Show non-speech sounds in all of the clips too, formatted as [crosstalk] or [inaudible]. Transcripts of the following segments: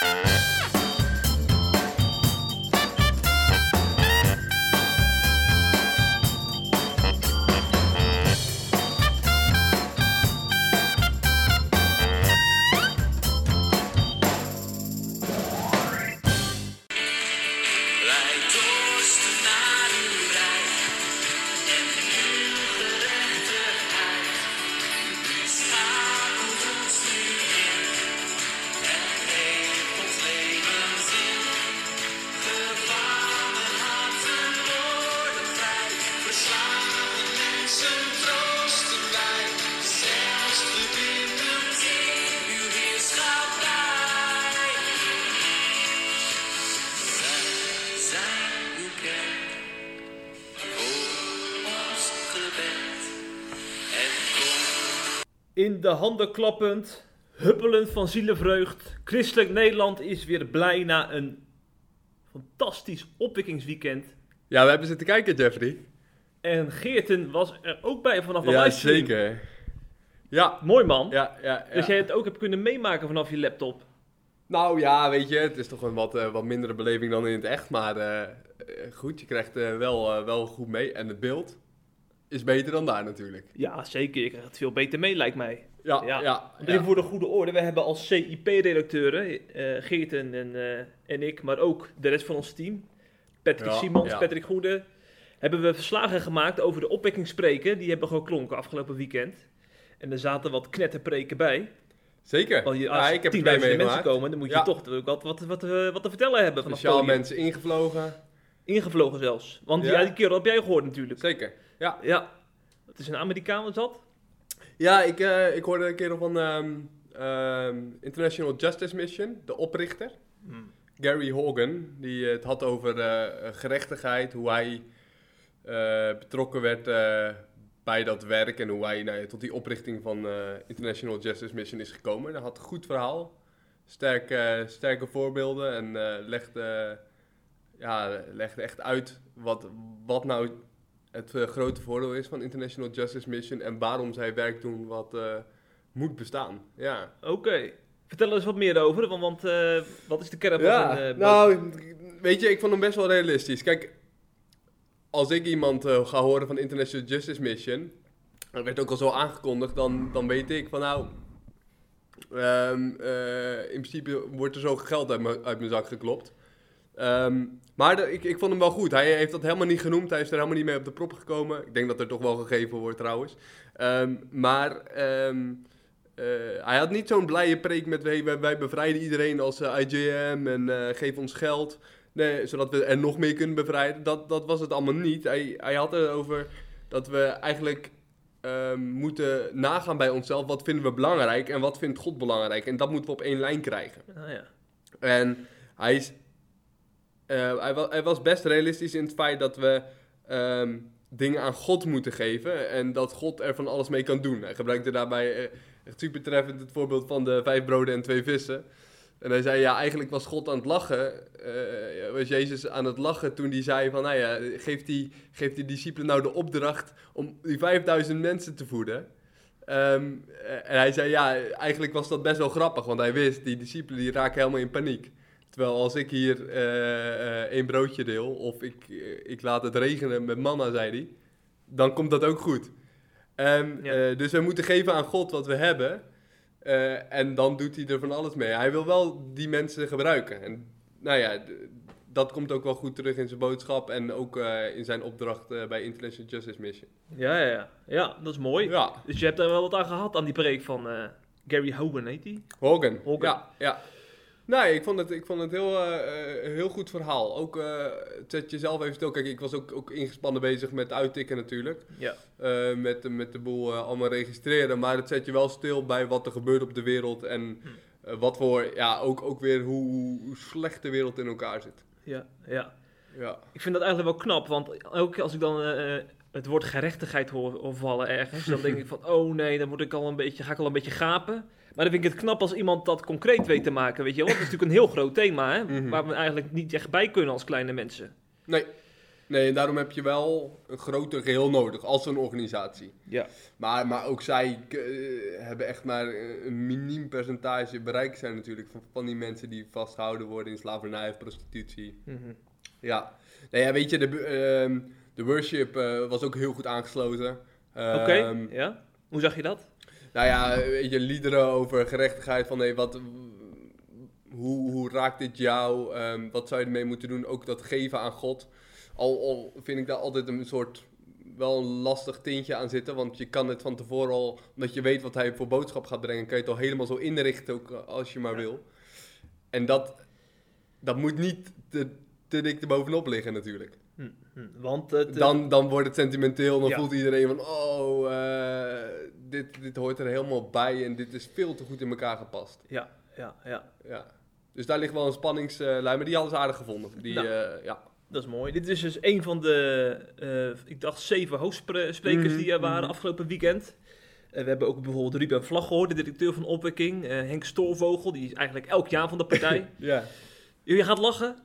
Wij En kom In de handen klappend, huppelend van zielenvreugd. Christelijk Nederland is weer blij na een fantastisch opwekkingsweekend. Ja, we hebben zitten kijken, Jeffrey. En Geerten was er ook bij vanaf de Ja, livestream. zeker. Ja, Mooi man. ja, ja. ja. Dus jij het ook hebt kunnen meemaken vanaf je laptop. Nou ja, weet je, het is toch een wat, eh, wat mindere beleving dan in het echt. Maar eh, eh, goed, je krijgt wel, wel goed mee. En het beeld is beter dan daar natuurlijk. Ja, zeker. Je krijgt het veel beter mee, lijkt mij. Ja, Ja. ja. voor de goede orde, we hebben als CIP-redacteuren, eh Geerten en, eh, en ik, maar ook de rest van ons team, Patrick Ja, Simons. Patrick Goede, hebben we verslagen gemaakt over de opwekkingsspreken. Die hebben geklonken afgelopen weekend. En er zaten wat knetterpreken bij. Zeker. Want je, ja, als ik heb er 10.000 twee mensen komen, dan moet je toch ook wat, wat, wat, eh, wat te vertellen hebben. Speciaal mensen ingevlogen. Ingevlogen zelfs. Want ja. die kerel heb jij gehoord natuurlijk. Zeker. Ja, Ja. Het is een Amerikaan, was dat? ja ik, eh, ik hoorde een kerel van ehm, ehm, International Justice Mission, de oprichter. Gary Hogan, die het had over eh, gerechtigheid, hoe hij eh, betrokken werd bij dat werk en hoe hij nou tot die oprichting van International Justice Mission is gekomen. Hij had een goed verhaal, sterke, sterke voorbeelden en legde, ja, legde echt uit wat, wat nou het eh, grote voordeel is van International Justice Mission en waarom zij werk doen wat eh, moet bestaan. Ja. Oké. Vertel er eens wat meer over, want, want eh, wat is de kern van Ja, nou, weet je, ik vond hem best wel realistisch. Kijk, als ik iemand ga horen van International Justice Mission, dat werd ook al zo aangekondigd, dan, dan weet ik van nou, ehm, eh, in principe wordt er zo geld uit mijn zak geklopt. Ehm, maar de- ik, ik vond hem wel goed. Hij heeft dat helemaal niet genoemd. Hij is er helemaal niet mee op de proppen gekomen. Ik denk dat er toch wel gegeven wordt trouwens. Ehm, maar ehm, eh, hij had niet zo'n blije preek met wij, wij bevrijden iedereen als eh, IJM en eh geef ons geld. Nee, zodat we er nog meer kunnen bevrijden. Dat, dat was het allemaal niet. Hij, hij had het over dat we eigenlijk moeten nagaan bij onszelf. Wat vinden we belangrijk en wat vindt God belangrijk? En dat moeten we op één lijn krijgen. Ah, ja. En hij, is, eh, hij, wa- hij was best realistisch in het feit dat we ehm, dingen aan God moeten geven en dat God er van alles mee kan doen. Hij gebruikte daarbij eh, echt super treffend het voorbeeld van de vijf broden en twee vissen. En hij zei, ja, eigenlijk was God aan het lachen, eh, was Jezus aan het lachen toen hij zei van, nou ja, geef die, geef die discipelen nou de opdracht om die 5000 mensen te voeden. Ehm, eh, en hij zei, ja, eigenlijk was dat best wel grappig, want hij wist, die discipelen die raken helemaal in paniek. Terwijl als ik hier eh, één broodje deel, of ik, eh, ik laat het regenen met mama, zei hij, dan komt dat ook goed. Ja. dus we moeten geven aan God wat we hebben, en dan doet hij er van alles mee. Hij wil wel die mensen gebruiken. En nou ja, dat komt ook wel goed terug in zijn boodschap en ook in zijn opdracht bij International Justice Mission. Ja, ja, ja. Ja, dat is mooi. Ja, Dus je hebt er wel wat aan gehad aan die preek van Gary Hogan, heet die? Hogan. Hogan. Ja, ja. Nee, ik vond het, ik vond het heel, eh, eh, heel goed verhaal. Ook eh, het zet jezelf even stil. Kijk, ik was ook, ook ingespannen bezig met uittikken natuurlijk. Ja. Eh, met, de- met de boel eh, allemaal registreren. Maar het zet je wel stil bij wat er gebeurt op de wereld. En eh, wat voor, ja, ook, ook weer hoe, hoe slecht de wereld in elkaar zit. Ja, ja. Ja. Ik vind dat eigenlijk wel knap, want ook als ik dan eh, eh, het woord gerechtigheid hoor, hoor vallen ergens, dan denk ik van, oh nee, dan word ik al een beetje, ga ik al een beetje gapen. Maar dan vind ik het knap als iemand dat concreet weet te maken, weet je wel. Dat is natuurlijk een heel groot thema, hè, Mhm. waar we eigenlijk niet echt bij kunnen als kleine mensen. Nee. Nee, en daarom heb je wel een groter geheel nodig als een organisatie. Ja. Maar, maar ook zij eh, hebben echt maar een miniem percentage bereikt zijn natuurlijk van, van die mensen die vastgehouden worden in slavernij of prostitutie. Mhm. Ja, nou ja, weet je, de, ehm, de worship eh, was ook heel goed aangesloten. Oké, Ehm, ja. Hoe zag je dat? Nou ja, je, liederen over gerechtigheid, van hey, wat, hoe, hoe raakt dit jou, Ehm, wat zou je ermee moeten doen, ook dat geven aan God. Al, al vind ik daar altijd een soort, wel een lastig tintje aan zitten, want je kan het van tevoren al, omdat je weet wat hij voor boodschap gaat brengen, kan je het al helemaal zo inrichten, ook eh, als je maar wil. En dat, dat moet niet te, te dik erbovenop liggen natuurlijk. Want het, eh, Dan, dan wordt het sentimenteel, dan Ja. voelt iedereen van, oh, eh, dit, dit hoort er helemaal bij en dit is veel te goed in elkaar gepast. Ja, ja, ja. Ja. Dus daar ligt wel een spanningslijn, maar die hadden ze aardig gevonden. Die, Nou. eh, ja. Dat is mooi. Dit is dus een van de, ik dacht, zeven hoofdsprekers Mhm, die er waren mhm. afgelopen weekend. We hebben ook bijvoorbeeld Ruben Vlag gehoord, de directeur van Opwekking. Henk Stoorvogel, die is eigenlijk elk jaar van de partij. [laughs] ja. Jullie gaat lachen?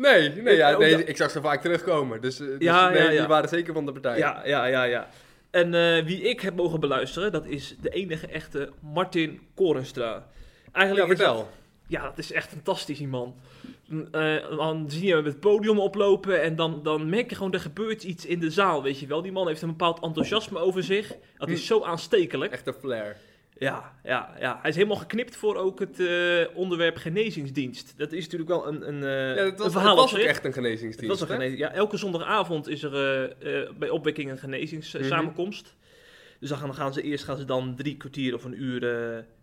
Nee, nee, ja, nee dat- ik zag ze vaak terugkomen. Dus, eh, dus Ja, nee, ja, ja. die waren zeker van de partij. Ja, ja, ja, ja. En eh, wie ik heb mogen beluisteren, dat is de enige echte Martin Korenstra. Eigenlijk Ja, is dat- vertel. Ja, dat is echt fantastisch, die man. Eh, dan zie je hem het podium oplopen en dan, dan merk je gewoon, er gebeurt iets in de zaal, weet je wel. Die man heeft een bepaald enthousiasme over zich. Dat is Hm. zo aanstekelijk. Echt een flair. Ja, ja, ja. Hij is helemaal geknipt voor ook het eh, onderwerp genezingsdienst. Dat is natuurlijk wel een, een, eh, Ja, het was, een verhaal het was op ook echt een genezingsdienst. Was een hè? genezing. Ja, elke zondagavond is er eh, bij opwekking een genezingssamenkomst. Dus dan gaan, gaan ze eerst gaan ze dan drie kwartier of een uur.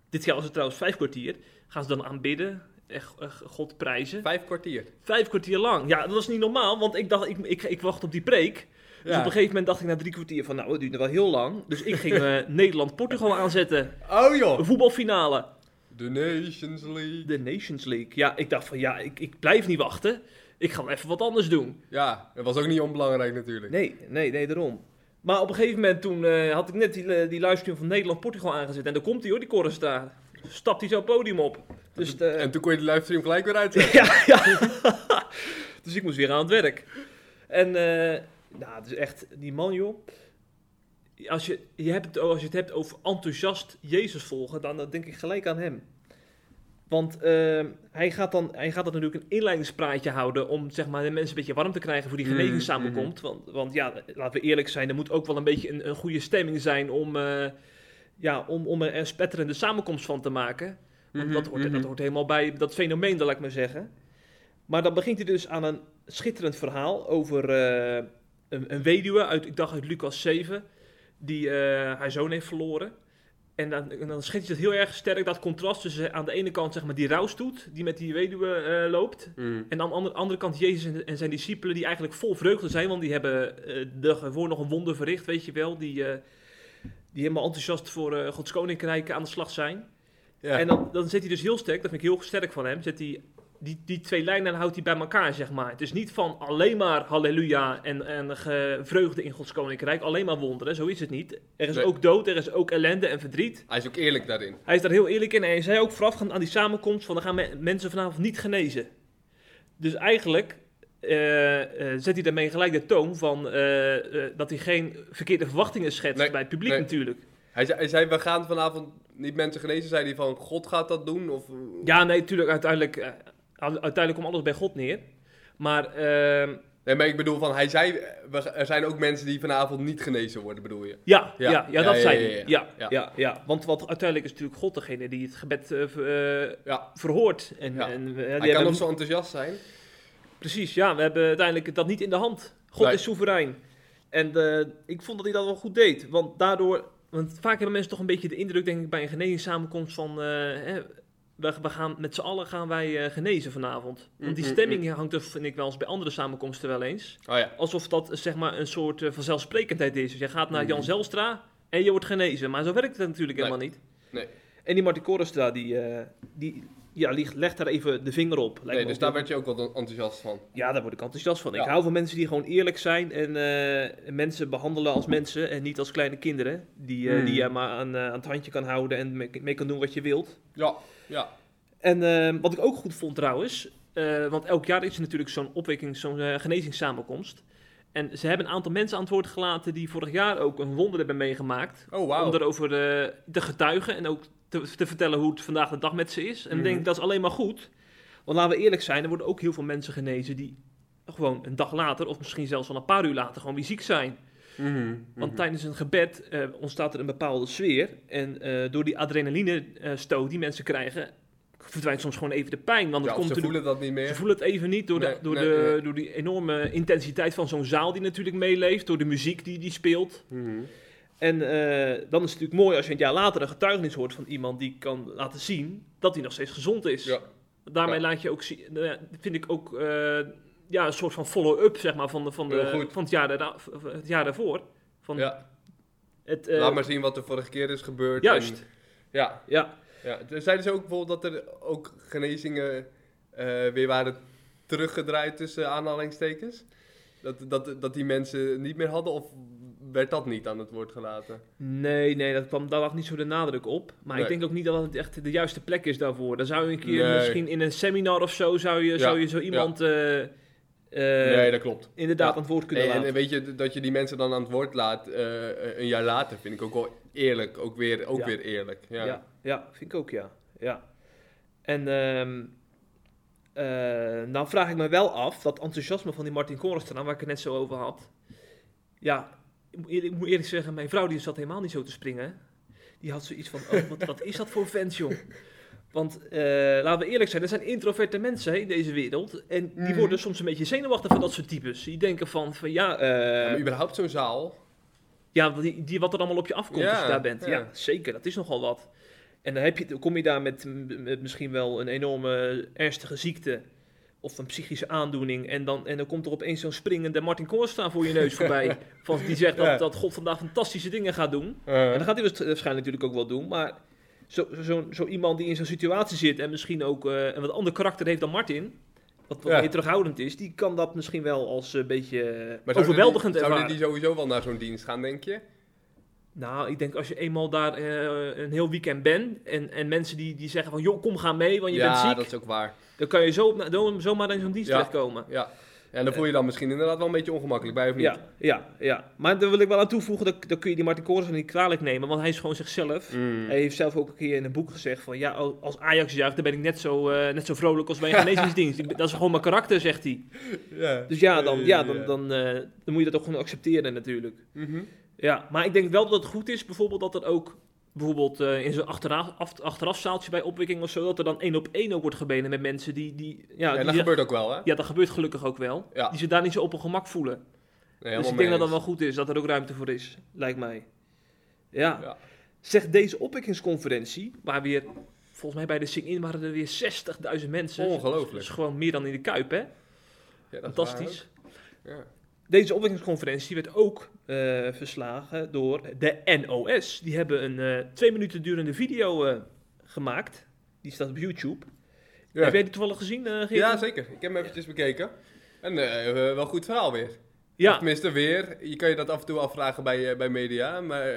dit jaar was het trouwens vijf kwartier. Gaan ze dan aanbidden. Echt God prijzen. Vijf kwartier. Vijf kwartier lang. Ja, dat was niet normaal, want ik dacht, ik, ik, ik wacht op die preek. Dus Ja. op een gegeven moment dacht ik na drie kwartier van, nou, het duurde wel heel lang. Dus ik ging eh, [laughs] Nederland-Portugal aanzetten. Oh joh. Een voetbalfinale. The Nations League. De Nations League. Ja, ik dacht van, ja, ik, ik blijf niet wachten. Ik ga wel even wat anders doen. Ja, dat was ook niet onbelangrijk natuurlijk. Nee, nee, nee, daarom. Maar op een gegeven moment toen eh, had ik net die, eh, die livestream van Nederland-Portugal aangezet. En daar komt hij hoor, die Correstra. Stapt hij zo het podium op. Dus, eh, En toen kon je de livestream gelijk weer [laughs] uitzetten. ja, ja. [laughs] dus ik moest weer aan het werk. En nou, het is echt, die man joh. Als je, je, hebt het, als je het hebt over enthousiast Jezus volgen, dan, dan denk ik gelijk aan hem. Want eh, hij, gaat dan, hij gaat dan natuurlijk een inleidingspraatje houden om zeg maar, de mensen een beetje warm te krijgen voor die Mm, genezingssamenkomst. Want, want ja, laten we eerlijk zijn, er moet ook wel een beetje een, een goede stemming zijn om, eh, ja, om, om er een spetterende samenkomst van te maken. Want Mhm, dat, hoort, mhm. dat hoort helemaal bij dat fenomeen, dat laat ik maar zeggen. Maar dan begint hij dus aan een schitterend verhaal over eh, een, een weduwe uit, ik dacht uit Lucas 7, die eh, haar zoon heeft verloren. En dan, en dan schetst hij het heel erg sterk, dat contrast tussen aan de ene kant zeg maar die rouwstoet, die met die weduwe eh, loopt. Mm. En aan de andere, andere kant Jezus en, en zijn discipelen, die eigenlijk vol vreugde zijn, want die hebben eh, de nog een wonder verricht, weet je wel. Die, eh, die helemaal enthousiast voor eh, Gods Koninkrijk aan de slag zijn. Ja. En dan, dan zet hij dus heel sterk, dat vind ik heel sterk van hem, zet hij die, die twee lijnen houdt hij bij elkaar, zeg maar. Het is niet van alleen maar halleluja en, en ge- vreugde in Gods Koninkrijk, alleen maar wonderen, zo is het niet. Er is Nee. ook dood, er is ook ellende en verdriet. Hij is ook eerlijk daarin. Hij is daar heel eerlijk in en hij zei ook voorafgaand aan die samenkomst van, dan gaan me- mensen vanavond niet genezen. Dus eigenlijk eh, eh, zet hij daarmee gelijk de toon van eh, dat hij geen verkeerde verwachtingen schetst Nee, bij het publiek nee. natuurlijk. Hij zei, hij zei, we gaan vanavond niet mensen genezen. Zei hij van, God gaat dat doen? Of, Ja, nee, natuurlijk, uiteindelijk, uiteindelijk komt alles bij God neer. Maar ehm, Nee, maar ik bedoel van, hij zei, er zijn ook mensen die vanavond niet genezen worden, bedoel je? Ja, Ja. ja, dat ja, zei ja, hij. ja. Ja, Want wat, uiteindelijk is natuurlijk God degene die het gebed eh, eh, Ja. verhoort. En, en, die Hij hebben- kan nog zo enthousiast zijn. Precies, ja. We hebben uiteindelijk dat niet in de hand. God Nee. is soeverein. En eh, ik vond dat hij dat wel goed deed. Want daardoor... Want vaak hebben mensen toch een beetje de indruk, denk ik, bij een genezingssamenkomst van... eh, hè, we, gaan, met z'n allen gaan wij eh, genezen vanavond. Want die Mm, mm, stemming hangt er, vind ik wel eens, bij andere samenkomsten wel eens. Oh ja. Alsof dat zeg maar een soort eh, vanzelfsprekendheid is. Dus je gaat naar. Jan Zelstra en je wordt genezen. Maar zo werkt het natuurlijk Nee. helemaal niet. Nee. En die Martin Korrestra, die, eh, die ja, legt daar even de vinger op. Nee, dus daar wel- werd je ook wel enthousiast van. Ja, daar word ik enthousiast van. Ik hou van mensen die gewoon eerlijk zijn en eh, mensen behandelen als mensen en niet als kleine kinderen. Die, eh, Hmm. die je maar aan, eh, aan het handje kan houden en mee, mee kan doen wat je wilt. Ja, ja. En eh, wat ik ook goed vond trouwens, eh, want elk jaar is er natuurlijk zo'n opwekking, zo'n eh, genezingssamenkomst. En ze hebben een aantal mensen aan het woord gelaten die vorig jaar ook een wonder hebben meegemaakt. Oh, wauw. Om erover eh, te getuigen en ook te, te vertellen hoe het vandaag de dag met ze is. En Mhm. ik denk, dat is alleen maar goed. Want laten we eerlijk zijn, er worden ook heel veel mensen genezen die gewoon een dag later, of misschien zelfs wel een paar uur later, gewoon weer ziek zijn. Mhm, Want mhm. tijdens een gebed eh, ontstaat er een bepaalde sfeer. En eh, door die adrenaline-stoot die mensen krijgen, verdwijnt soms gewoon even de pijn. Want het Ja, komt ze voelen dat niet meer. ze voelen het even niet door, Nee, de, door, nee, de, nee. door die enorme intensiteit van zo'n zaal die natuurlijk meeleeft. Door de muziek die die speelt. Mhm. En eh, dan is het natuurlijk mooi als je een jaar later een getuigenis hoort van iemand die kan laten zien dat hij nog steeds gezond is. Ja. Daarmee Ja. laat je ook zien, nou vind ik ook eh, ja, een soort van follow-up zeg maar, van, de, van, de, van het, jaar daarna, het jaar daarvoor. Van ja. het, eh, Laat maar zien wat er vorige keer is gebeurd. Juist. En, ja, Ja, ja. Er Zeiden ze ook bijvoorbeeld dat er ook genezingen eh, weer waren teruggedraaid tussen aanhalingstekens? Dat, dat, dat die mensen niet meer hadden? Of werd dat niet aan het woord gelaten? Nee, nee, dat kwam, daar lag niet zo de nadruk op. Maar ik denk ook niet dat het echt de juiste plek is daarvoor. Dan zou je een keer Nee. misschien in een seminar of zo, zou je, Ja, zou je zo iemand eh, eh, nee, dat klopt. inderdaad Ja. aan het woord kunnen Nee, laten. en weet je, dat je die mensen dan aan het woord laat eh, een jaar later, vind ik ook wel eerlijk. Ook weer, ook Ja. weer eerlijk. Ja. Ja. ja, vind ik ook, ja. ja. En eh, nou vraag ik me wel af, dat enthousiasme van die Martin Korenstraat, waar ik het net zo over had. Ja, ik moet eerlijk, ik moet eerlijk zeggen, mijn vrouw die zat helemaal niet zo te springen. Die had zoiets van, oh, wat, wat is dat voor vent, joh? Want eh, laten we eerlijk zijn, er zijn introverte mensen hè, in deze wereld. En die Mhm. worden soms een beetje zenuwachtig van dat soort types. Die denken van, van ja, eh, Ja, maar überhaupt zo'n zaal. ja, die, die, wat er allemaal op je afkomt Ja, als je daar bent. Ja. ja. zeker. Dat is nogal wat. En dan, heb je, dan kom je daar met, met misschien wel een enorme ernstige ziekte of een psychische aandoening. En dan, en dan komt er opeens zo'n springende Martin Koorstra voor je neus [laughs] voorbij. van, die zegt dat, Ja. dat God vandaag fantastische dingen gaat doen. Uh, En dat gaat hij waarsch- waarschijnlijk natuurlijk ook wel doen. Maar zo, zo, zo iemand die in zo'n situatie zit en misschien ook eh, een wat ander karakter heeft dan Martin... Wat, wat Ja. meer terughoudend is, die kan dat misschien wel als een beetje eh, maar zouden overweldigend die, zouden ervaren. die sowieso wel naar zo'n dienst gaan, denk je? Nou, ik denk als je eenmaal daar eh, een heel weekend bent en, en mensen die, die zeggen van joh, kom ga mee, want je bent ja, ziek, dat is ook waar. dan kan je zo, op- zo- zomaar in zo'n dienst Ja. terechtkomen. Ja. En dan voel je je dan misschien inderdaad wel een beetje ongemakkelijk bij, of niet? Ja, ja, ja. Maar daar wil ik wel aan toevoegen, dat, dat kun je die Martin Koolhaas niet kwalijk nemen, want hij is gewoon zichzelf. Mm. Hij heeft zelf ook een keer in een boek gezegd van ja, als Ajax juicht, dan ben ik net zo, eh, net zo vrolijk als bij een [laughs] genezingsdienst. Dat is gewoon mijn karakter, zegt hij. Ja. Dus ja, dan, ja, dan, dan, eh, dan moet je dat ook gewoon accepteren natuurlijk. Mhm. Ja, maar ik denk wel dat het goed is, bijvoorbeeld dat er ook, bijvoorbeeld eh, in zo'n achteraf, af- achterafzaaltje bij opwekking of zo, dat er dan één op één ook wordt gebeden met mensen die, die ja, Ja, die, dat gebeurt ook wel, hè? ja, dat gebeurt gelukkig ook wel, Ja. die zich daar niet zo op hun gemak voelen. Nee, dus ik denk dat dat wel goed is, dat er ook ruimte voor is, lijkt mij. Ja. Ja. Zeg, deze opwekkingsconferentie, waar weer, volgens mij bij de Sing-In waren er weer 60.000 mensen. Ongelooflijk. Dat is gewoon meer dan in de Kuip, hè? Ja, dat Fantastisch. Ja. Deze opwekkingsconferentie werd ook eh, verslagen door de NOS. Die hebben een eh, twee minuten durende video eh, gemaakt. Die staat op YouTube. Ja. Heb jij die toevallig gezien? Ja, zeker. Ik heb hem eventjes bekeken. En wel goed verhaal weer. Of Ja, tenminste weer. Je kan je dat af en toe afvragen bij, bij media, maar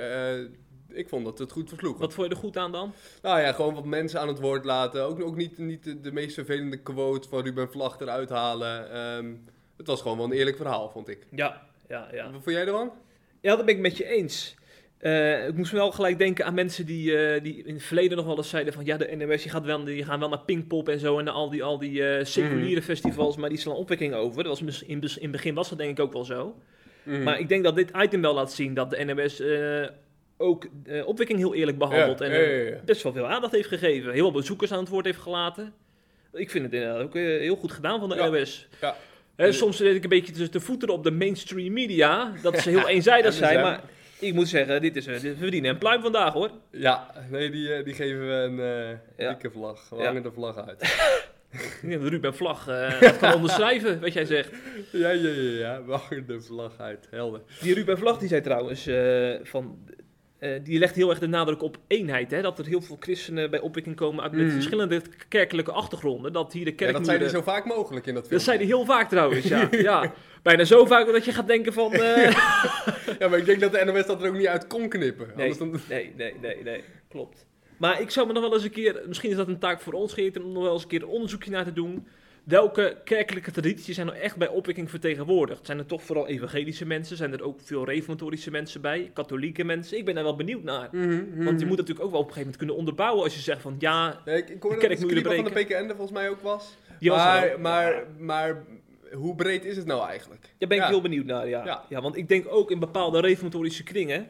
ik vond dat het goed versloeg. wat vond je er goed aan dan? Nou ja, gewoon wat mensen aan het woord laten. Ook, ook niet, niet de, de meest vervelende quote van Ruben Vlag eruit halen. Ehm, het was gewoon wel een eerlijk verhaal, vond ik. Ja, ja, ja. Wat vond jij ervan? Ja, dat ben ik met je eens. Eh, ik moest wel gelijk denken aan mensen die, eh, die in het verleden nog wel eens zeiden van... Ja, de NOS die gaat wel, die gaan wel naar Pinkpop en zo en naar al die, al die eh, seculiere festivals, maar die slaan opwekking over. Dat was, in, in het begin was dat denk ik ook wel zo. Mhm. Maar ik denk dat dit item wel laat zien dat de NMS ook opwekking heel eerlijk behandelt. Ja, en ja, ja, ja. best wel veel aandacht heeft gegeven. Heel veel bezoekers aan het woord heeft gelaten. Ik vind het inderdaad ook heel goed gedaan van de NOS. ja. Soms zit ik een beetje tussen de voeten op de mainstream media. Dat ze heel [laughs] eenzijdig zijn. Maar ik moet zeggen, dit is, eh, dit, we verdienen een pluim vandaag hoor. Ja, nee, die, eh, die geven we een eh dikke vlag. We hangen de vlag uit. [laughs] Ruben Vlag dat kan onderschrijven, wat jij zegt. ja, ja, ja, ja. We hangen de vlag uit. Helder. Die Ruben Vlag die zei trouwens van... eh, die legt heel erg de nadruk op eenheid. Hè? Dat er heel veel christenen bij opwekking komen uit met Mhm. verschillende kerkelijke achtergronden. Dat hier de Ja, kerk dat zei hij zo vaak mogelijk in dat film. Dat zei hij heel vaak trouwens, ja. [laughs] ja. Bijna zo vaak dat je gaat denken van... [laughs] eh, Ja, maar ik denk dat de NOS dat er ook niet uit kon knippen. nee, Anders dan... nee, nee, nee, nee, klopt. Maar ik zou me nog wel eens een keer... Misschien is dat een taak voor ons, Geert, om nog wel eens een keer een onderzoekje naar te doen. Welke kerkelijke tradities zijn nou echt bij opwekking vertegenwoordigd? Zijn er toch vooral evangelische mensen? Zijn er ook veel reformatorische mensen bij? Katholieke mensen? Ik ben daar wel benieuwd naar. Mhm, Want je moet natuurlijk ook wel op een gegeven moment kunnen onderbouwen als je zegt van ja, Ja, ik, ik hoorde De dat kerk van de. PKN er volgens mij ook was. die er maar, maar, Ja. maar hoe breed is het nou eigenlijk? Daar ben ik Ja. heel benieuwd naar, ja. Ja. ja. Want ik denk ook in bepaalde reformatorische kringen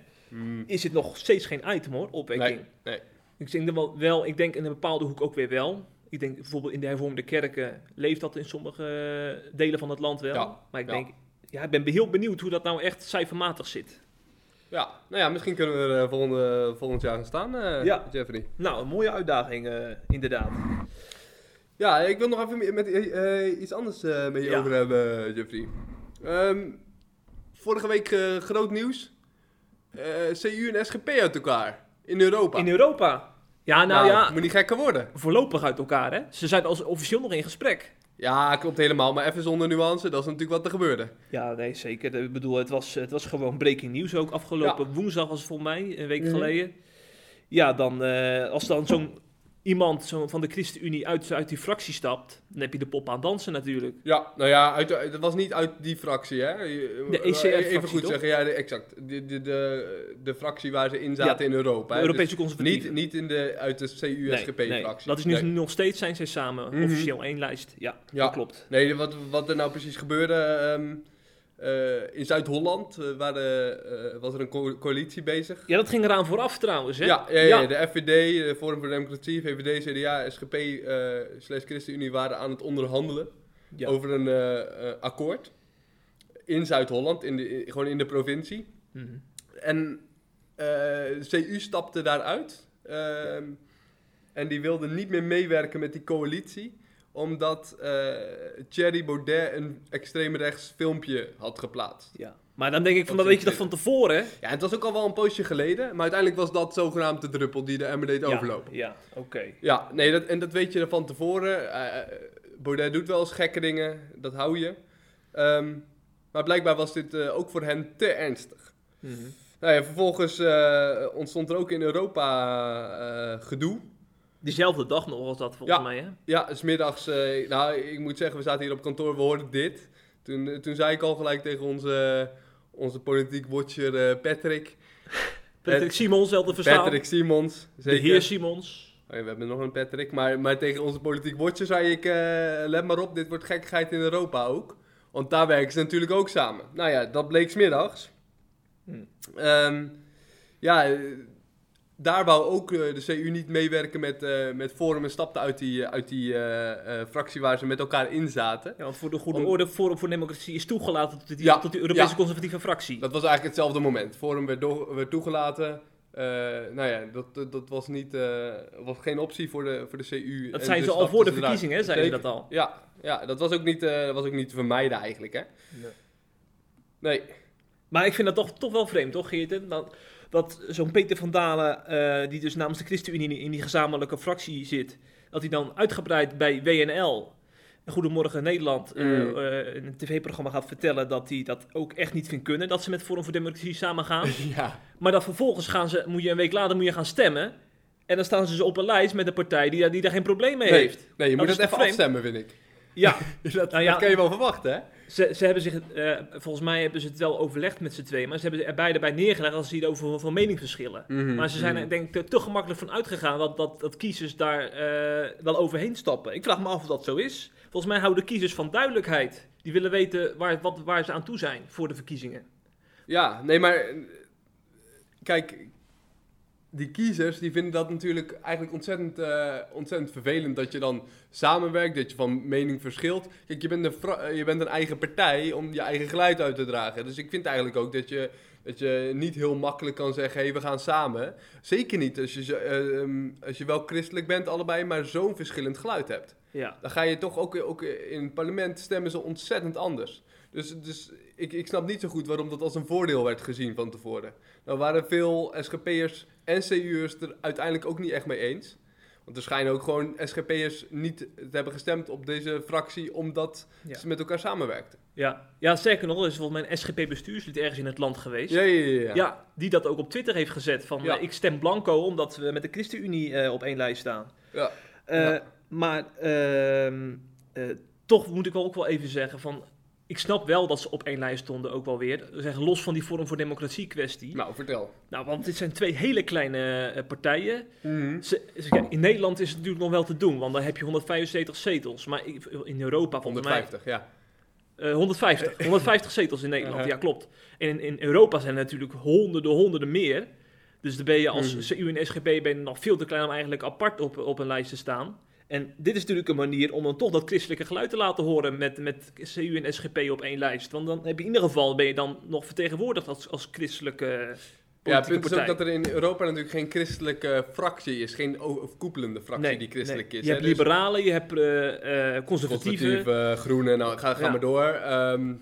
is het nog steeds geen item hoor, opwekking. Nee, nee. Ik denk wel, wel, ik denk in een bepaalde hoek ook weer wel. Ik denk bijvoorbeeld in de hervormde kerken leeft dat in sommige eh, delen van het land wel. Ja, Maar ik ja. denk, ja, ik ben heel benieuwd hoe dat nou echt cijfermatig zit. Ja, nou ja, misschien kunnen we er eh, volgende, volgend jaar gaan staan, eh, Ja. Jeffrey. Nou, een mooie uitdaging eh, inderdaad. Ja, ik wil nog even met- eh, iets anders eh, met je Ja. over hebben, Jeffrey. Ehm, vorige week eh, groot nieuws. Eh, CU en SGP uit elkaar. In Europa. In Europa. Ja, nou, ja, Moet niet gekker worden. voorlopig uit elkaar hè. Ze zijn als officieel nog in gesprek. Ja, klopt helemaal. Maar even zonder nuance, dat is natuurlijk wat er gebeurde. Ja, nee, zeker. Ik bedoel, het was, het was gewoon breaking news ook. Afgelopen woensdag was het volgens mij, een week Mhm. geleden. Ja, dan, eh, als dan zo'n iemand zo van de ChristenUnie uit, uit die fractie stapt, dan heb je de pop aan dansen natuurlijk. Ja, nou ja, uit, het was niet uit die fractie, hè? De ECR-fractie, Even goed toch? zeggen, ja, exact. De, de, de, de fractie waar ze in zaten in Europa. De. Europese Dus conservatieven. niet, niet in de, uit de Nee, nee. CU-SGP-fractie. Dat is nu nog steeds zijn zij samen Mhm. officieel één lijst. Ja, Ja. dat klopt. Nee, wat, wat er nou precies gebeurde... ehm, eh, in Zuid-Holland waren, eh, was er een co- coalitie bezig. Ja, dat ging eraan vooraf trouwens, hè? Ja, ja, ja, de FVD, de Forum voor Democratie, VVD, CDA, SGP slash ChristenUnie waren aan het onderhandelen Ja. over een akkoord. In Zuid-Holland, in de, in- gewoon in de provincie. Mhm. En de CU stapte daaruit. ehm, en die wilde niet meer meewerken met die coalitie. Omdat eh Thierry Baudet een extreemrechts filmpje had geplaatst. ja. Maar dan denk ik van, Dat weet je dat van tevoren, hè? Ja, het was ook al wel een poosje geleden. Maar uiteindelijk was dat zogenaamd de druppel die de emmer deed overlopen. Ja, ja oké. Ja, nee, dat, en dat weet je van tevoren. Eh, eh, Baudet doet wel eens gekke dingen, dat hou je. Ehm, maar blijkbaar was dit ook voor hen te ernstig. Mhm. Nou ja, vervolgens ontstond er ook in Europa gedoe. Diezelfde dag nog was dat volgens Ja. mij, hè? Ja, smiddags. eh nou, ik moet zeggen, we zaten hier op kantoor, we hoorden dit. Toen, eh, toen zei ik al gelijk tegen onze, onze politiek watcher eh, Patrick. [laughs] Patrick Simons wel te verstaan. Patrick Simons. de Zeker. heer Simons. Oh ja, we hebben nog een Patrick, maar, maar tegen onze politiek watcher zei ik, let maar op, dit wordt gekkigheid in Europa ook. Want daar werken ze natuurlijk ook samen. Nou ja, dat bleek smiddags. Hmm. Ehm, ja, daar wou ook eh, de CU niet meewerken met, eh, met Forum en stapte uit die, eh, uit die eh, eh, fractie waar ze met elkaar in zaten. Ja, want voor de goede Om- orde, Forum voor Democratie is toegelaten tot die, Ja, tot die Europese ja. conservatieve fractie. Dat was eigenlijk hetzelfde moment. Forum werd, toegelaten. Eh, nou ja, dat, dat, was, niet, eh, was geen optie voor de, voor de CU. dat zijn ze al voor de verkiezingen, hè? Zeiden ze dat al. Ja, ja dat, was ook niet, eh, dat was ook niet te vermijden eigenlijk, hè? Nee. Maar ik vind dat toch, toch wel vreemd, toch Geert? Dat, dat zo'n Peter van Dalen, eh, die dus namens de ChristenUnie in die gezamenlijke fractie zit, dat hij dan uitgebreid bij WNL, Goedemorgen Nederland, eh, Mm. eh, in een tv-programma gaat vertellen dat hij dat ook echt niet vindt kunnen, dat ze met Forum voor Democratie samen gaan. [laughs] Ja. maar dat vervolgens gaan ze, moet je een week later moet je gaan stemmen. En dan staan ze dus op een lijst met een partij die, daar- die daar geen probleem mee Nee, heeft. nee, je moet Dat het even vreemd? afstemmen, vind ik. Ja, [laughs] dat, Nou ja. dat kan je wel verwachten, hè? Ze, ze hebben zich, eh, volgens mij hebben ze het wel overlegd met z'n tweeën, maar ze hebben er beide bij neergelegd als ze hier over van meningsverschillen. Mhm, Maar ze zijn er denk ik te, te gemakkelijk van uitgegaan dat, dat, dat kiezers daar eh, wel overheen stappen. Ik vraag me af of dat zo is. Volgens mij houden kiezers van duidelijkheid. Die willen weten waar, wat, waar ze aan toe zijn voor de verkiezingen. Ja, nee, maar... Kijk, die kiezers die vinden dat natuurlijk eigenlijk ontzettend, eh, ontzettend vervelend dat je dan samenwerkt, dat je van mening verschilt. Kijk, je bent, een eh, je bent een eigen partij om je eigen geluid uit te dragen. Dus ik vind eigenlijk ook dat je, dat je niet heel makkelijk kan zeggen, hé, hey, we gaan samen. Zeker niet als je, eh, ehm, als je wel christelijk bent allebei, maar zo'n verschillend geluid hebt. Ja. Dan ga je toch ook, ook in het parlement stemmen ze ontzettend anders. Dus, dus ik, ik snap niet zo goed waarom dat als een voordeel werd gezien van tevoren. Nou waren veel SGP'ers en CU'ers er uiteindelijk ook niet echt mee eens. Want er schijnen ook gewoon SGP'ers niet te hebben gestemd op deze fractie omdat Ja. ze met elkaar samenwerkten. Ja. ja, sterker nog, er is volgens mij een SGP-bestuurslid ergens in het land geweest. Ja, ja, ja. ja. Die dat ook op Twitter heeft gezet. Van ik stem blanco omdat we met de ChristenUnie eh, op één lijst staan. Ja. Eh. Maar ehm, eh, toch moet ik wel ook wel even zeggen van... Ik snap wel dat ze op één lijst stonden, ook wel weer. Zeggen, los van die Forum voor Democratie kwestie. Nou, vertel. Nou, want dit zijn twee hele kleine eh, partijen. Mhm. Ze, ze- kijk, in Nederland is het natuurlijk nog wel te doen, want dan heb je 175 zetels. Maar in Europa volgens mij... 150, ja. Eh, 150. 150 [laughs] zetels in Nederland, ja klopt. En in, in Europa zijn er natuurlijk honderden, honderden meer. Dus dan ben je als Mhm. CU en SGP ben je nog veel te klein om eigenlijk apart op, op een lijst te staan. En dit is natuurlijk een manier om dan toch dat christelijke geluid te laten horen met, met CU en SGP op één lijst. Want dan heb je in ieder geval ben je dan nog vertegenwoordigd als, als christelijke Ja, het punt is ook partij. dat er in Europa natuurlijk geen christelijke fractie is. Geen overkoepelende fractie die christelijk nee. is. Je hè. hebt Dus liberalen, je hebt eh, eh, conservatieven. Conservatieve, groene, nou ga, ga Ja. maar door. Ehm,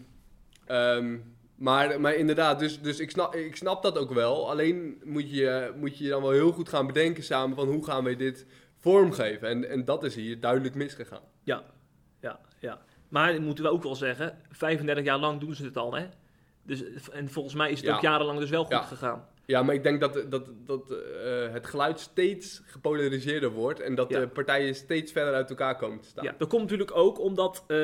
ehm, maar, maar inderdaad, dus, dus ik, snap, ik snap dat ook wel. Alleen moet je, moet je dan wel heel goed gaan bedenken samen van hoe gaan wij dit vormgeven. En, en dat is hier duidelijk misgegaan. Ja, ja, ja. Maar moeten we ook wel zeggen, 35 jaar lang doen ze het al, hè? Dus, en volgens mij is het Ja. ook jarenlang dus wel goed Ja. gegaan. Ja, maar ik denk dat, dat, dat eh, het geluid steeds gepolariseerder wordt en dat Ja. de partijen steeds verder uit elkaar komen te staan. Ja, dat komt natuurlijk ook omdat eh,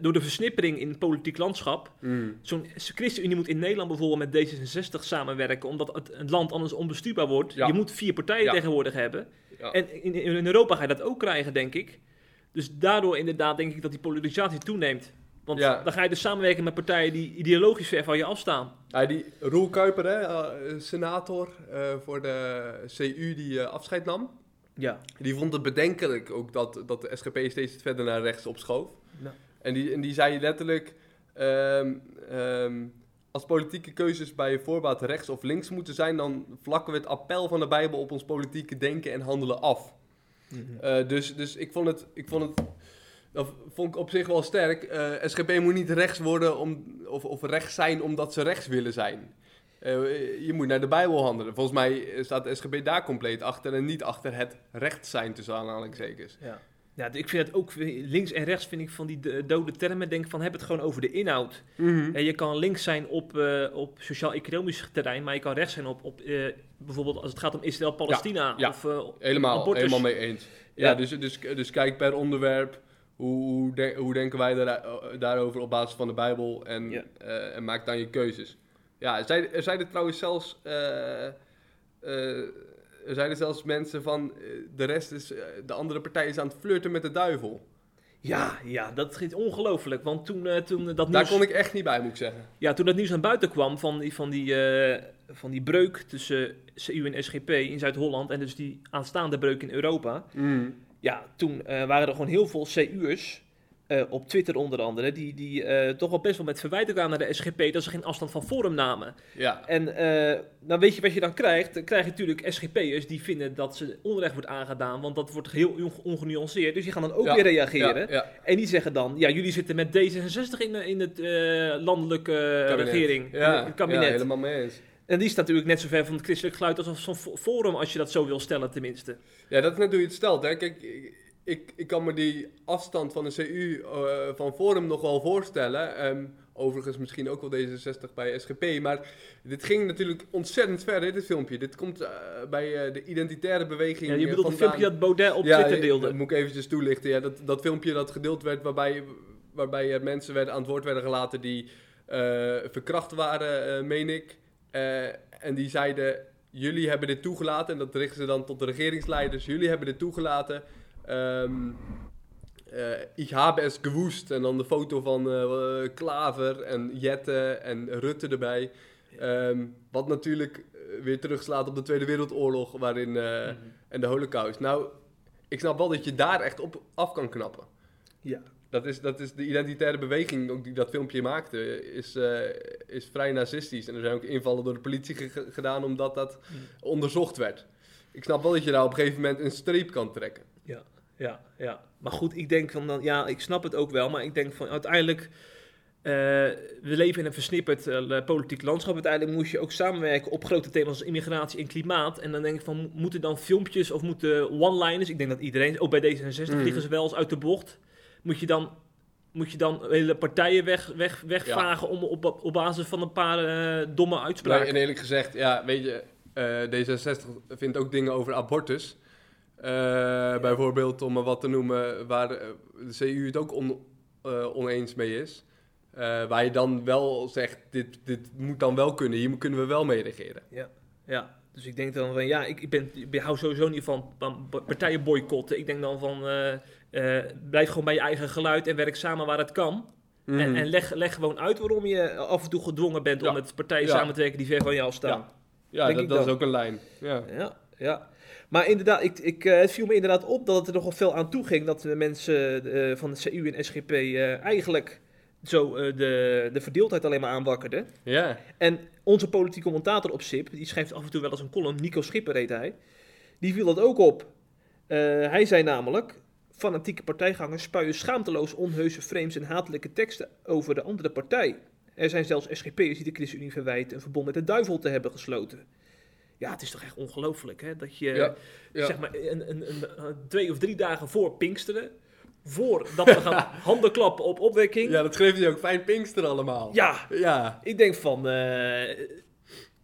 door de versnippering in het politiek landschap, Mm. zo'n ChristenUnie moet in Nederland bijvoorbeeld met D66 samenwerken, omdat het, het land anders onbestuurbaar wordt. Ja. Je moet vier partijen tegenwoordig hebben. Ja. En in, in Europa ga je dat ook krijgen, denk ik. Dus daardoor inderdaad denk ik dat die polarisatie toeneemt. Want Ja. dan ga je dus samenwerken met partijen die ideologisch ver van je afstaan. Ja, die Roel Kuiper, hè, eh, senator eh, voor de CU die eh, afscheid nam. Ja. Die vond het bedenkelijk ook dat, dat de SGP steeds verder naar rechts opschoof. Ja. En, die, en die zei letterlijk... ehm, als politieke keuzes bij voorbaat rechts of links moeten zijn... dan vlakken we het appel van de Bijbel op ons politieke denken en handelen af. Eh, dus, dus ik vond het... Ik vond het dat vond ik op zich wel sterk. Eh, SGP moet niet rechts worden om, of, of rechts zijn omdat ze rechts willen zijn. Eh, je moet naar de Bijbel handelen. Volgens mij staat de SGP daar compleet achter en niet achter het rechts zijn tussen aanhalingstekens. Ja. Ja, ik vind het ook links en rechts vind ik van die de- dode termen. Denk van heb het gewoon over de inhoud. En je kan links zijn op, eh, op sociaal-economisch terrein, maar je kan rechts zijn op, op eh, bijvoorbeeld als het gaat om Israël-Palestina. ja. Of, eh, Helemaal, abortus. helemaal mee eens. Ja, Ja. Dus, dus, dus kijk per onderwerp. Hoe, hoe, de- hoe denken wij daar, daarover op basis van de Bijbel en, en maak dan je keuzes. Ja, zijn, er zijn er trouwens zelfs, er zijn er zelfs mensen van, eh, de rest is, eh, de andere partij is aan het flirten met de duivel. ja, ja, dat is ongelooflijk. Want toen, eh, toen, dat Daar nieuws, kon ik echt niet bij, moet ik zeggen. ja, toen dat nieuws naar buiten kwam van die, van die, van die breuk tussen CU en SGP in Zuid-Holland en dus die aanstaande breuk in Europa. Ja, toen waren er gewoon heel veel CU'ers, eh, op Twitter onder andere, die, die eh, toch wel best wel met verwijten kwamen naar de SGP dat ze geen afstand van Forum namen. Ja, En eh, dan weet je wat je dan krijgt. Dan krijg je natuurlijk SGP'ers die vinden dat ze onrecht wordt aangedaan, want dat wordt heel on- ongenuanceerd. Dus die gaan dan ook Ja, weer reageren. ja, ja. En die zeggen dan, ja, jullie zitten met D66 in, de- in het landelijke Kabinet. regering, in Ja, het kabinet. ja, helemaal mee eens. En die staat natuurlijk net zo ver van het christelijk geluid als zo'n fo- forum, als je dat zo wil stellen tenminste. Ja, dat is net hoe je het stelt. Hè. Kijk, ik, ik, kan me die afstand van de CU eh, van Forum nog wel voorstellen. Ehm, overigens misschien ook wel D66 bij SGP. Maar dit ging natuurlijk ontzettend ver, hè, dit filmpje. Dit komt eh, bij eh, de identitaire beweging Ja, je bedoelt het vandaan. filmpje dat Baudet op Ja, Twitter deelde. Dat moet ik eventjes toelichten. Ja, dat, dat filmpje dat gedeeld werd waarbij, waarbij er mensen werden, aan het woord werden gelaten die verkracht waren, meen ik. En die zeiden, jullie hebben dit toegelaten. En dat richten ze dan tot de regeringsleiders. Jullie hebben dit toegelaten. Ehm eh, ik habe es gewoest. En dan de foto van eh, Klaver en Jette en Rutte erbij. Ehm, wat natuurlijk eh, weer terugslaat op de Tweede Wereldoorlog waarin, eh, Mhm. en de Holocaust. Nou, ik snap wel dat je daar echt op af kan knappen. Ja. Dat is, dat is de identitaire beweging ook die dat filmpje maakte, is, eh, is vrij nazistisch. En er zijn ook invallen door de politie ge- gedaan omdat dat onderzocht werd. Ik snap wel dat je daar op een gegeven moment een streep kan trekken. Ja, ja, ja. Maar goed, ik denk van dan, ja, ik snap het ook wel, maar ik denk van uiteindelijk, eh, we leven in een versnipperd eh, politiek landschap. Uiteindelijk moet je ook samenwerken op grote thema's als immigratie en klimaat. En dan denk ik van, mo- moeten dan filmpjes of moeten one-liners, ik denk dat iedereen, ook bij D66 Mhm. vliegen ze wel eens uit de bocht, moet je dan... Moet je dan hele partijen weg, weg, wegvagen om, op, op basis van een paar eh, domme uitspraken? Nee, en eerlijk gezegd, ja, weet je, eh, D66 vindt ook dingen over abortus. Eh, Bijvoorbeeld, om maar wat te noemen, waar eh, de CU het ook on- eh, oneens mee is. waar je dan wel zegt, dit, dit moet dan wel kunnen, hier kunnen we wel mee regeren. Ja, dus ik denk dan van ja, ik, ik, ben, ik hou sowieso niet van, partijen boycotten. Ik denk dan van eh, blijf gewoon bij je eigen geluid en werk samen waar het kan. Mhm. En, en leg, leg gewoon uit waarom je af en toe gedwongen bent om Ja. met partijen Ja. samen te werken die ver van jou staan. ja, dat, dat is ook een lijn. Ja. Ja. Maar inderdaad, ik, ik, eh, het viel me inderdaad op dat het er nogal veel aan toe ging dat de mensen eh, van de CU en SGP eh, eigenlijk zo de, de verdeeldheid alleen maar aanwakkerden. ja. En onze politieke commentator op SIP, die schrijft af en toe wel eens een column, Nico Schipper heet hij, die viel dat ook op. Hij zei namelijk, fanatieke partijgangers spuien schaamteloos onheuse frames en hatelijke teksten over de andere partij. Er zijn zelfs SGP'ers die de ChristenUnie verwijten een verbond met de duivel te hebben gesloten. Ja, het is toch echt ongelooflijk, hè? Dat je, Ja, ja. zeg maar, een, een, een, twee of drie dagen voor Pinksteren, voordat we gaan [laughs] handen klappen op opwekking. ja, dat schreef hij ook. Fijn Pinkster allemaal. ja Ja. ik denk van, eh,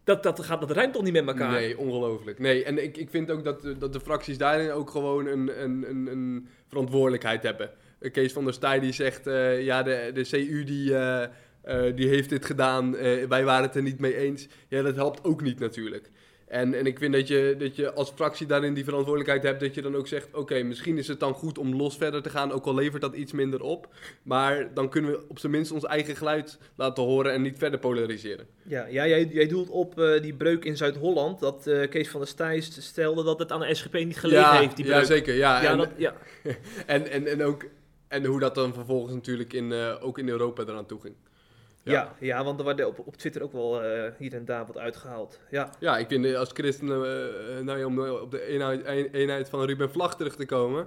dat, dat, gaat, dat rijmt toch niet met elkaar? Nee, ongelooflijk. Nee, en ik, ik vind ook dat, de- dat de fracties daarin ook gewoon een, een, een, een verantwoordelijkheid hebben. Eh, Kees van der Staaij die zegt, eh, ja, de, de CU die, eh, eh, die heeft dit gedaan, eh, wij waren het er niet mee eens. Ja, dat helpt ook niet natuurlijk. En, en ik vind dat je, dat je als fractie daarin die verantwoordelijkheid hebt, dat je dan ook zegt, oké, misschien is het dan goed om los verder te gaan, ook al levert dat iets minder op. Maar dan kunnen we op zijn minst ons eigen geluid laten horen en niet verder polariseren. Ja, ja jij, jij doelt op eh, die breuk in Zuid-Holland, dat eh, Kees van der Staaij stelde dat het aan de SGP niet gelegen ja, heeft, die breuk. ja, zeker. Ja, Ja, en, dat, ja. [laughs] En, en, en, ook, en hoe dat dan vervolgens natuurlijk in, eh, ook in Europa eraan toe ging. Ja. Ja. Ja, want er werd op, op Twitter ook wel eh, hier en daar wat uitgehaald. Ja, Ja, ik vind eh, als christen, eh, nou ja, om op de eenheid, een- eenheid van Ruben Vlag terug te komen.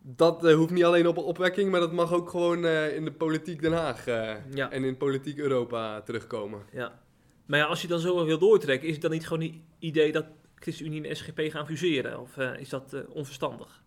Dat hoeft niet alleen op opwekking, maar dat mag ook gewoon in de politiek Den Haag Ja. en in politiek Europa terugkomen. ja. Maar ja, als je dan zo wil doortrekken, is het dan niet gewoon een idee dat ChristenUnie en SGP gaan fuseren? Of is dat onverstandig?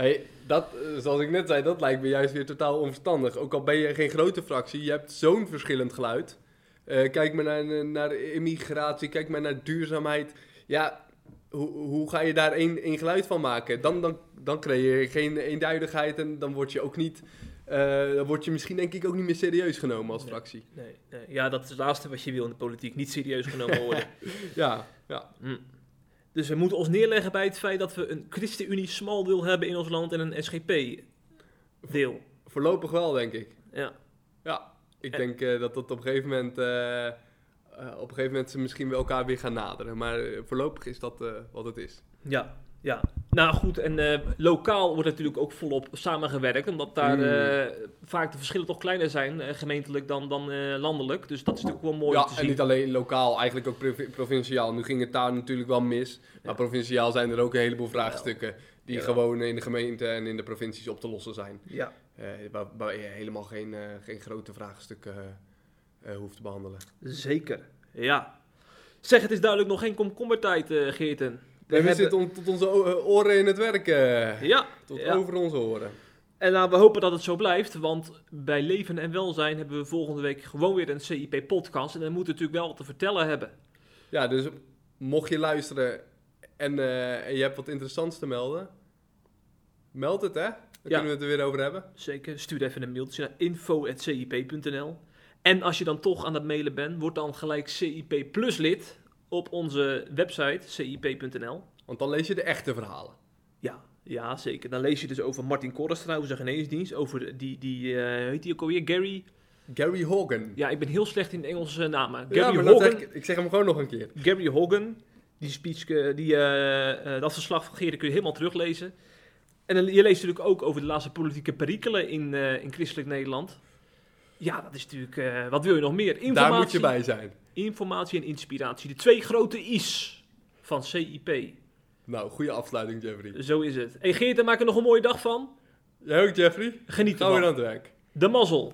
Hey, dat, zoals ik net zei, dat lijkt me juist weer totaal onverstandig. Ook al ben je geen grote fractie, je hebt zo'n verschillend geluid. Eh, kijk maar naar, naar immigratie, kijk maar naar duurzaamheid. Ja, hoe, hoe ga je daar één, één geluid van maken? Dan, dan, dan creëer je geen eenduidigheid en dan word je ook niet... eh, dan word je misschien denk ik ook niet meer serieus genomen als Nee. fractie. Nee, nee. Ja, dat is het laatste wat je wil in de politiek. Niet serieus genomen [laughs] worden. Ja, ja. Hm. Dus we moeten ons neerleggen bij het feit dat we een ChristenUnie smal deel hebben in ons land en een SGP deel. Voorlopig wel, denk ik. Ja. Ja, ik En- denk eh, dat dat op een gegeven moment... eh, eh, op een gegeven moment ze misschien wel elkaar weer gaan naderen. Maar voorlopig is dat wat het is. Ja, ja. Nou goed, en eh, lokaal wordt natuurlijk ook volop samengewerkt, omdat daar Mm. eh, vaak de verschillen toch kleiner zijn, eh, gemeentelijk dan, dan eh, landelijk. Dus dat is natuurlijk wel mooi ja, om te en zien. niet alleen lokaal, eigenlijk ook provi- provinciaal. Nu ging het daar natuurlijk wel mis. Maar provinciaal zijn er ook een heleboel vraagstukken die Ja. gewoon in de gemeente en in de provincies op te lossen zijn. Ja, Eh, waar, waar je helemaal geen, eh, geen grote vraagstukken eh, eh, hoeft te behandelen. zeker. Ja. Zeg, het is duidelijk nog geen komkommertijd, eh Geerten. We hebben- zitten tot onze eh, oren in het werk. eh, Ja, tot ja. over onze oren. En nou, we hopen dat het zo blijft, want bij Leven en Welzijn hebben we volgende week gewoon weer een CIP-podcast. En dan moeten we natuurlijk wel wat te vertellen hebben. Ja, dus mocht je luisteren en, eh, en je hebt wat interessants te melden, meld het hè. Dan Ja. kunnen we het er weer over hebben. Zeker, stuur even een mailtje naar info.cip.nl. En als je dan toch aan het mailen bent, word dan gelijk CIP Plus lid op onze website cip.nl. Want dan lees je de echte verhalen. Ja, ja, zeker. Dan lees je dus over Martin Korres trouwens, de geneesdienst. Over die, die hoe heet die ook alweer? Gary? Gary Hogan. Ja, ik ben heel slecht in Engelse namen. Gary Hogan. ik, ik zeg hem gewoon nog een keer. Gary Hogan, die speech, eh, die, eh, dat verslag van Geren kun je helemaal teruglezen. En je leest natuurlijk ook over de laatste politieke perikelen in, in christelijk Nederland. Ja, dat is natuurlijk, eh, wat wil je nog meer? Informatie, Daar moet je bij zijn. informatie en inspiratie. De twee grote I's van CIP. Nou, goede afsluiting Jeffrey. Zo is het. Hey Geert, daar maak er nog een mooie dag van. Jij ook Jeffrey? Geniet Gaan we weer ervan. aan het werk. De mazzel.